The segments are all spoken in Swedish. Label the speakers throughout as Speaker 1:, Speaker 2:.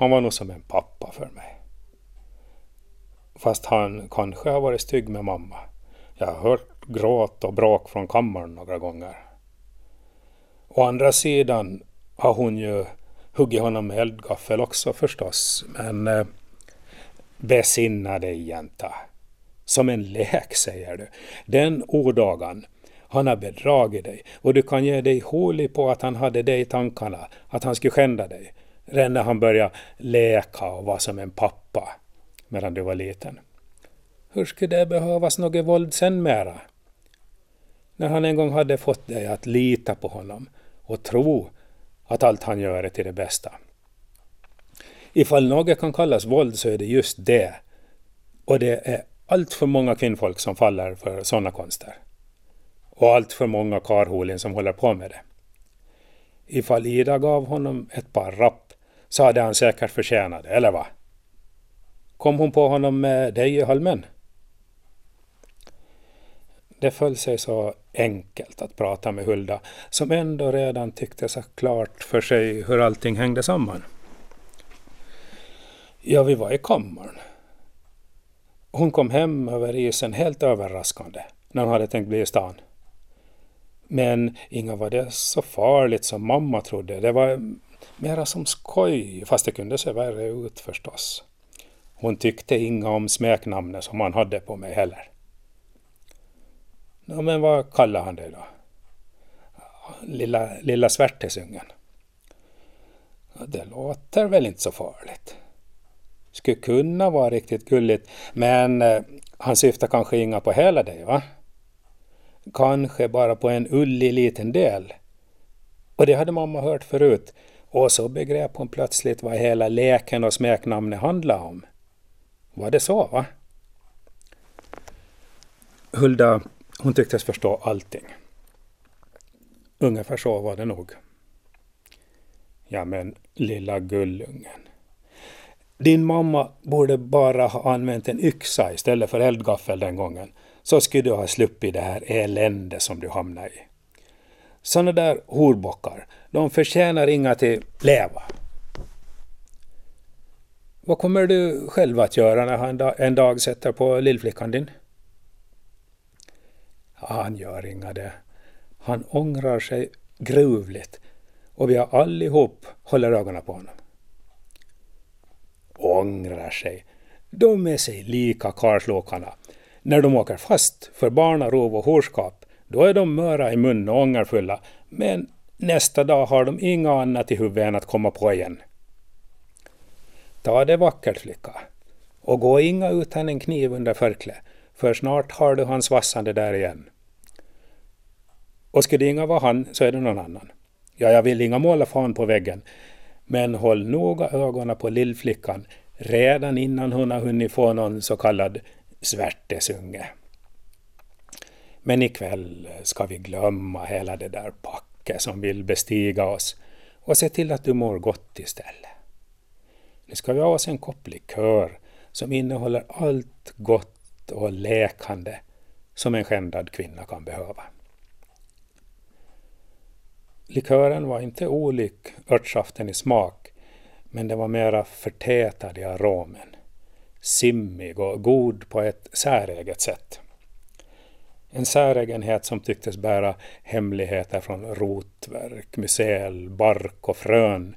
Speaker 1: Han var nog som en pappa för mig. Fast han kanske har varit stygg med mamma. Jag har hört gråt och bråk från kammaren några gånger. Å andra sidan har hon ju huggit honom med eldgaffel också förstås. Men eh, besinna dig jänta. Som en lek säger du. Den odagan han har bedragit dig och du kan ge dig holig på att han hade dig i tankarna, att han skulle skända dig. Redan när han började leka och vara som en pappa medan du var liten. Hur skulle det behövas något våld sen mera? När han en gång hade fått dig att lita på honom och tro att allt han gör är till det bästa. Ifall något kan kallas våld så är det just det. Och det är allt för många kvinnfolk som faller för sådana konster. Och allt för många karholin som håller på med det. Ifall Ida gav honom ett par rapp så hade han säkert förtjänat det, eller vad? Kom hon på honom med dig i halmen? Det föll sig så enkelt att prata med Hulda, som ändå redan tyckte så klart för sig hur allting hängde samman. Ja, vi var i kammaren. Hon kom hem över isen helt överraskande när hon hade tänkt bli i stan. Men inga var det så farligt som mamma trodde. Det var mera som skoj, fast det kunde se värre ut förstås. Hon tyckte inga om smeknamnet som han hade på mig heller. Ja, men vad kallar han dig då? Lilla, lilla svärtesungen. Ja, det låter väl inte så farligt. Skulle kunna vara riktigt gulligt, men eh, han syftar kanske inga på hela dig, va? Kanske bara på en ullig liten del. Och det hade mamma hört förut, och så begrep hon plötsligt vad hela leken och smeknamnet handlade om. Var det så, va? Hulda hon tycktes förstå allting. Ungefär så var det nog. Ja men lilla gullungen. Din mamma borde bara ha använt en yxa istället för eldgaffel den gången. Så skulle du ha sluppit det här elände som du hamnade i. Sådana där horbockar, de förtjänar inga till leva. Vad kommer du själv att göra när han en dag sätter på lillflickan din? Han gör inga det. Han ångrar sig gruvligt och vi har allihop håller ögonen på honom. Ångrar sig. De är sig lika karlslokarna. När de åker fast för barnarov och horskap, då är de möra i mun och ångerfulla, men nästa dag har de inga annat i huvudet än att komma på igen. Ta det vackert flicka, och gå inga utan en kniv under förklädet för snart har du hans vassande där igen. Och skulle det inga vara han så är det någon annan. Ja, jag vill inga måla fan på väggen, men håll noga ögonen på lillflickan redan innan hon har hunnit få någon så kallad svärtesunge. Men ikväll ska vi glömma hela det där packet som vill bestiga oss och se till att du mår gott istället. Nu ska vi ha oss en kopp likör som innehåller allt gott och läkande som en skändad kvinna kan behöva. Likören var inte olik örtsaften i smak, men den var mera förtätad i aromen. Simmig och god på ett säreget sätt. En säregenhet som tycktes bära hemligheter från rotverk, mycel, bark och frön,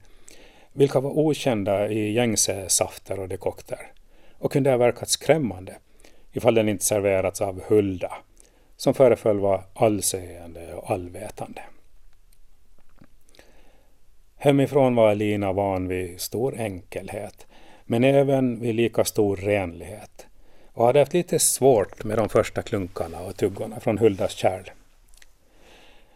Speaker 1: vilka var okända i gängse safter och dekokter? Och kunde ha verkat skrämmande ifall den inte serverats av Hulda, som föreföll vara allseende och allvetande. Hemifrån var Elina van vid stor enkelhet, men även vid lika stor renlighet och hade haft lite svårt med de första klunkarna och tuggorna från Huldas kärl.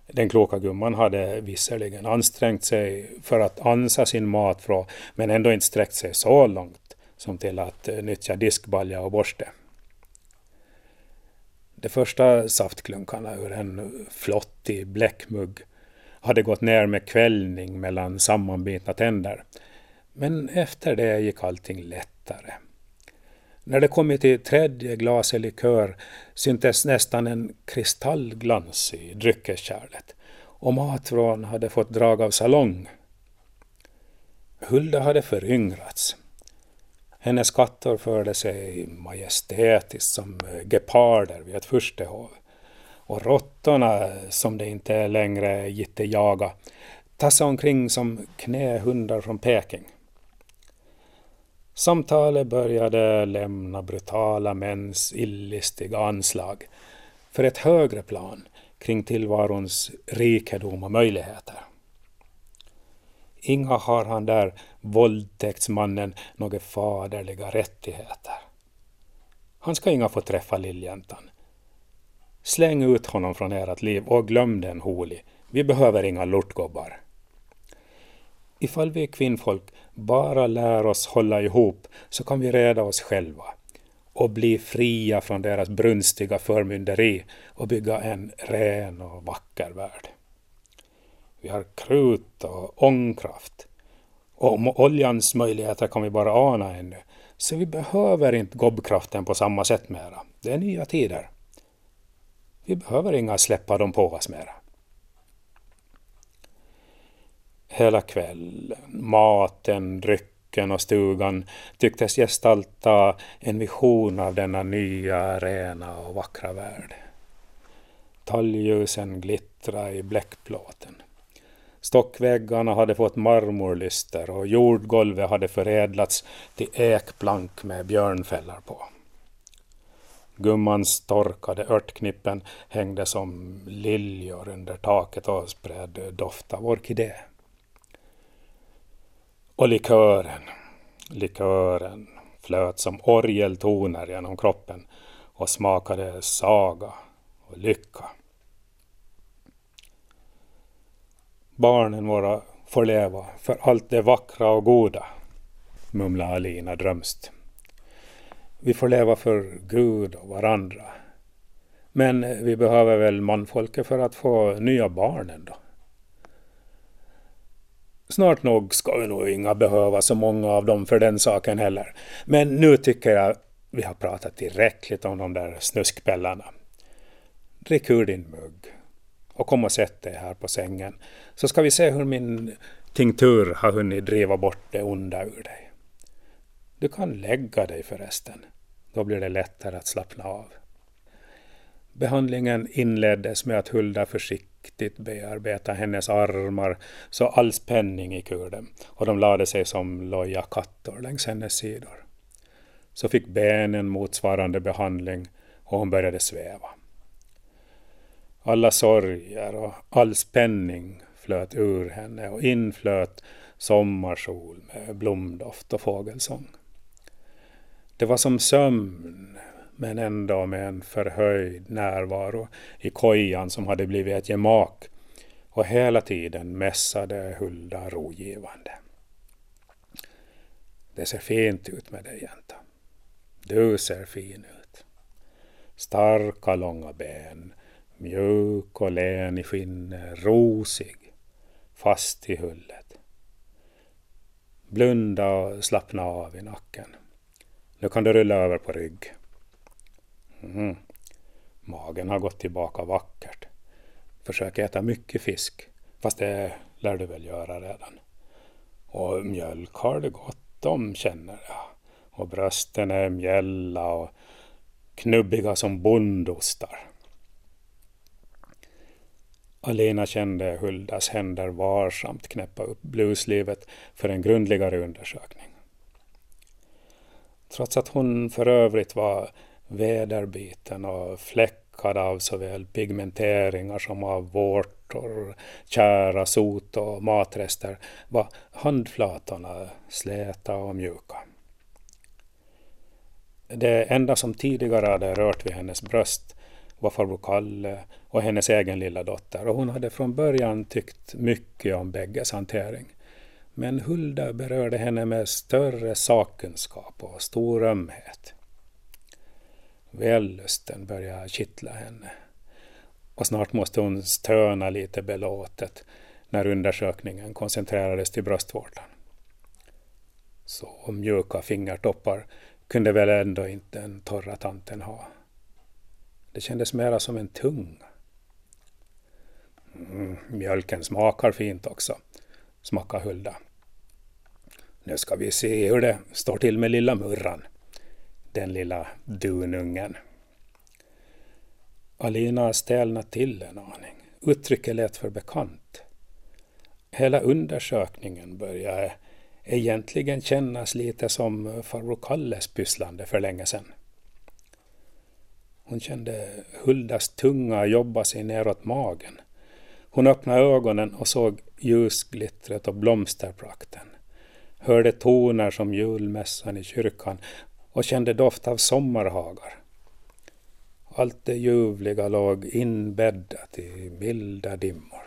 Speaker 1: Den kloka gumman hade visserligen ansträngt sig för att ansa sin matfrå, men ändå inte sträckt sig så långt som till att nyttja diskbalja och borste. De första saftklunkarna ur en flottig bläckmugg hade gått ner med kvällning mellan sammanbitna tänder. Men efter det gick allting lättare. När det kommit till tredje glaset likör syntes nästan en kristallglans i dryckeskärlet och matvrån hade fått drag av salong. Hulda hade föryngrats. Hennes katter förde sig majestätiskt som geparder vid ett furstehov. Och råttorna, som det inte längre gitte jaga, tassade omkring som knähundar från Peking. Samtalet började lämna brutala mäns illistiga anslag för ett högre plan kring tillvarons rikedom och möjligheter. Inga har han där våldtäktsmannen några faderliga rättigheter. Han ska inga få träffa lilljäntan. Släng ut honom från ert liv och glöm den holi. Vi behöver inga lortgobbar. Ifall vi kvinnfolk bara lär oss hålla ihop så kan vi reda oss själva och bli fria från deras brunstiga förmynderi och bygga en ren och vacker värld. Vi har krut och ångkraft. Och om oljans möjligheter kan vi bara ana ännu. Så vi behöver inte gobbkraften på samma sätt mera. Det är nya tider. Vi behöver inga släppa dem på oss mera. Hela kvällen, maten, drycken och stugan tycktes gestalta en vision av denna nya, rena och vackra värld. Talgljusen glittrade i bläckplåten. Stockväggarna hade fått marmorlyster och jordgolvet hade förädlats till ekplank med björnfällar på. Gummans torkade örtknippen hängde som liljor under taket och spred doft av orkidé. Och likören, likören flöt som orgeltoner genom kroppen och smakade saga och lycka. Barnen våra får leva för allt det vackra och goda, mumlade Alina drömst. Vi får leva för Gud och varandra. Men vi behöver väl manfolket för att få nya barn ändå. Snart nog ska vi nog inga behöva så många av dem för den saken heller. Men nu tycker jag vi har pratat tillräckligt om de där snuskpellarna. Drick ur din mugg och kom och sätt dig här på sängen så ska vi se hur min tinktur har hunnit driva bort det onda ur dig. Du kan lägga dig förresten. Då blir det lättare att slappna av. Behandlingen inleddes med att Hulda försiktigt bearbeta hennes armar så all spänning gick ur dem och de lade sig som loja kattor längs hennes sidor. Så fick benen motsvarande behandling och hon började sväva. Alla sorger och all spänning flöt ur henne och inflöt sommarsol med blomdoft och fågelsång. Det var som sömn men ändå med en förhöjd närvaro i kojan som hade blivit ett gemak och hela tiden mässade Hulda rogivande. Det ser fint ut med dig jänta. Du ser fin ut. Starka långa ben, mjuk och len i skinnet, rosig, fast i hullet. Blunda och slappna av i nacken. Nu kan du rulla över på rygg. Mm. Magen har gått tillbaka vackert. Försök äta mycket fisk, fast det lär du väl göra redan. Och mjölk har du gott om känner jag. Och brösten är mjälla och knubbiga som bondostar. Alena kände Huldas händer varsamt knäppa upp bluslivet för en grundligare undersökning. Trots att hon för övrigt var väderbiten och fläckad av såväl pigmenteringar som av vårtor, kära, sot och matrester var handflatorna släta och mjuka. Det enda som tidigare hade rört vid hennes bröst var farbror Kalle och hennes egen lilla dotter och hon hade från början tyckt mycket om bägges hantering. Men Hulda berörde henne med större sakkunskap och stor ömhet. Vällusten börjar kittla henne och snart måste hon stöna lite belåtet när undersökningen koncentrerades till bröstvårtan. Så mjuka fingertoppar kunde väl ändå inte den torra tanten ha. Det kändes mera som en tunga. Mm, mjölken smakar fint också, smakar Hulda. Nu ska vi se hur det står till med lilla Murran. Den lilla dunungen. Alina stelnade till en aning. Uttrycket lät för bekant. Hela undersökningen började egentligen kännas lite som farbror Kalles pysslande för länge sedan. Hon kände Huldas tunga jobba sig neråt magen. Hon öppnade ögonen och såg ljusglittret och blomsterprakten. Hörde toner som julmässan i kyrkan och kände doft av sommarhagar. Allt det ljuvliga låg inbäddat i milda dimmor.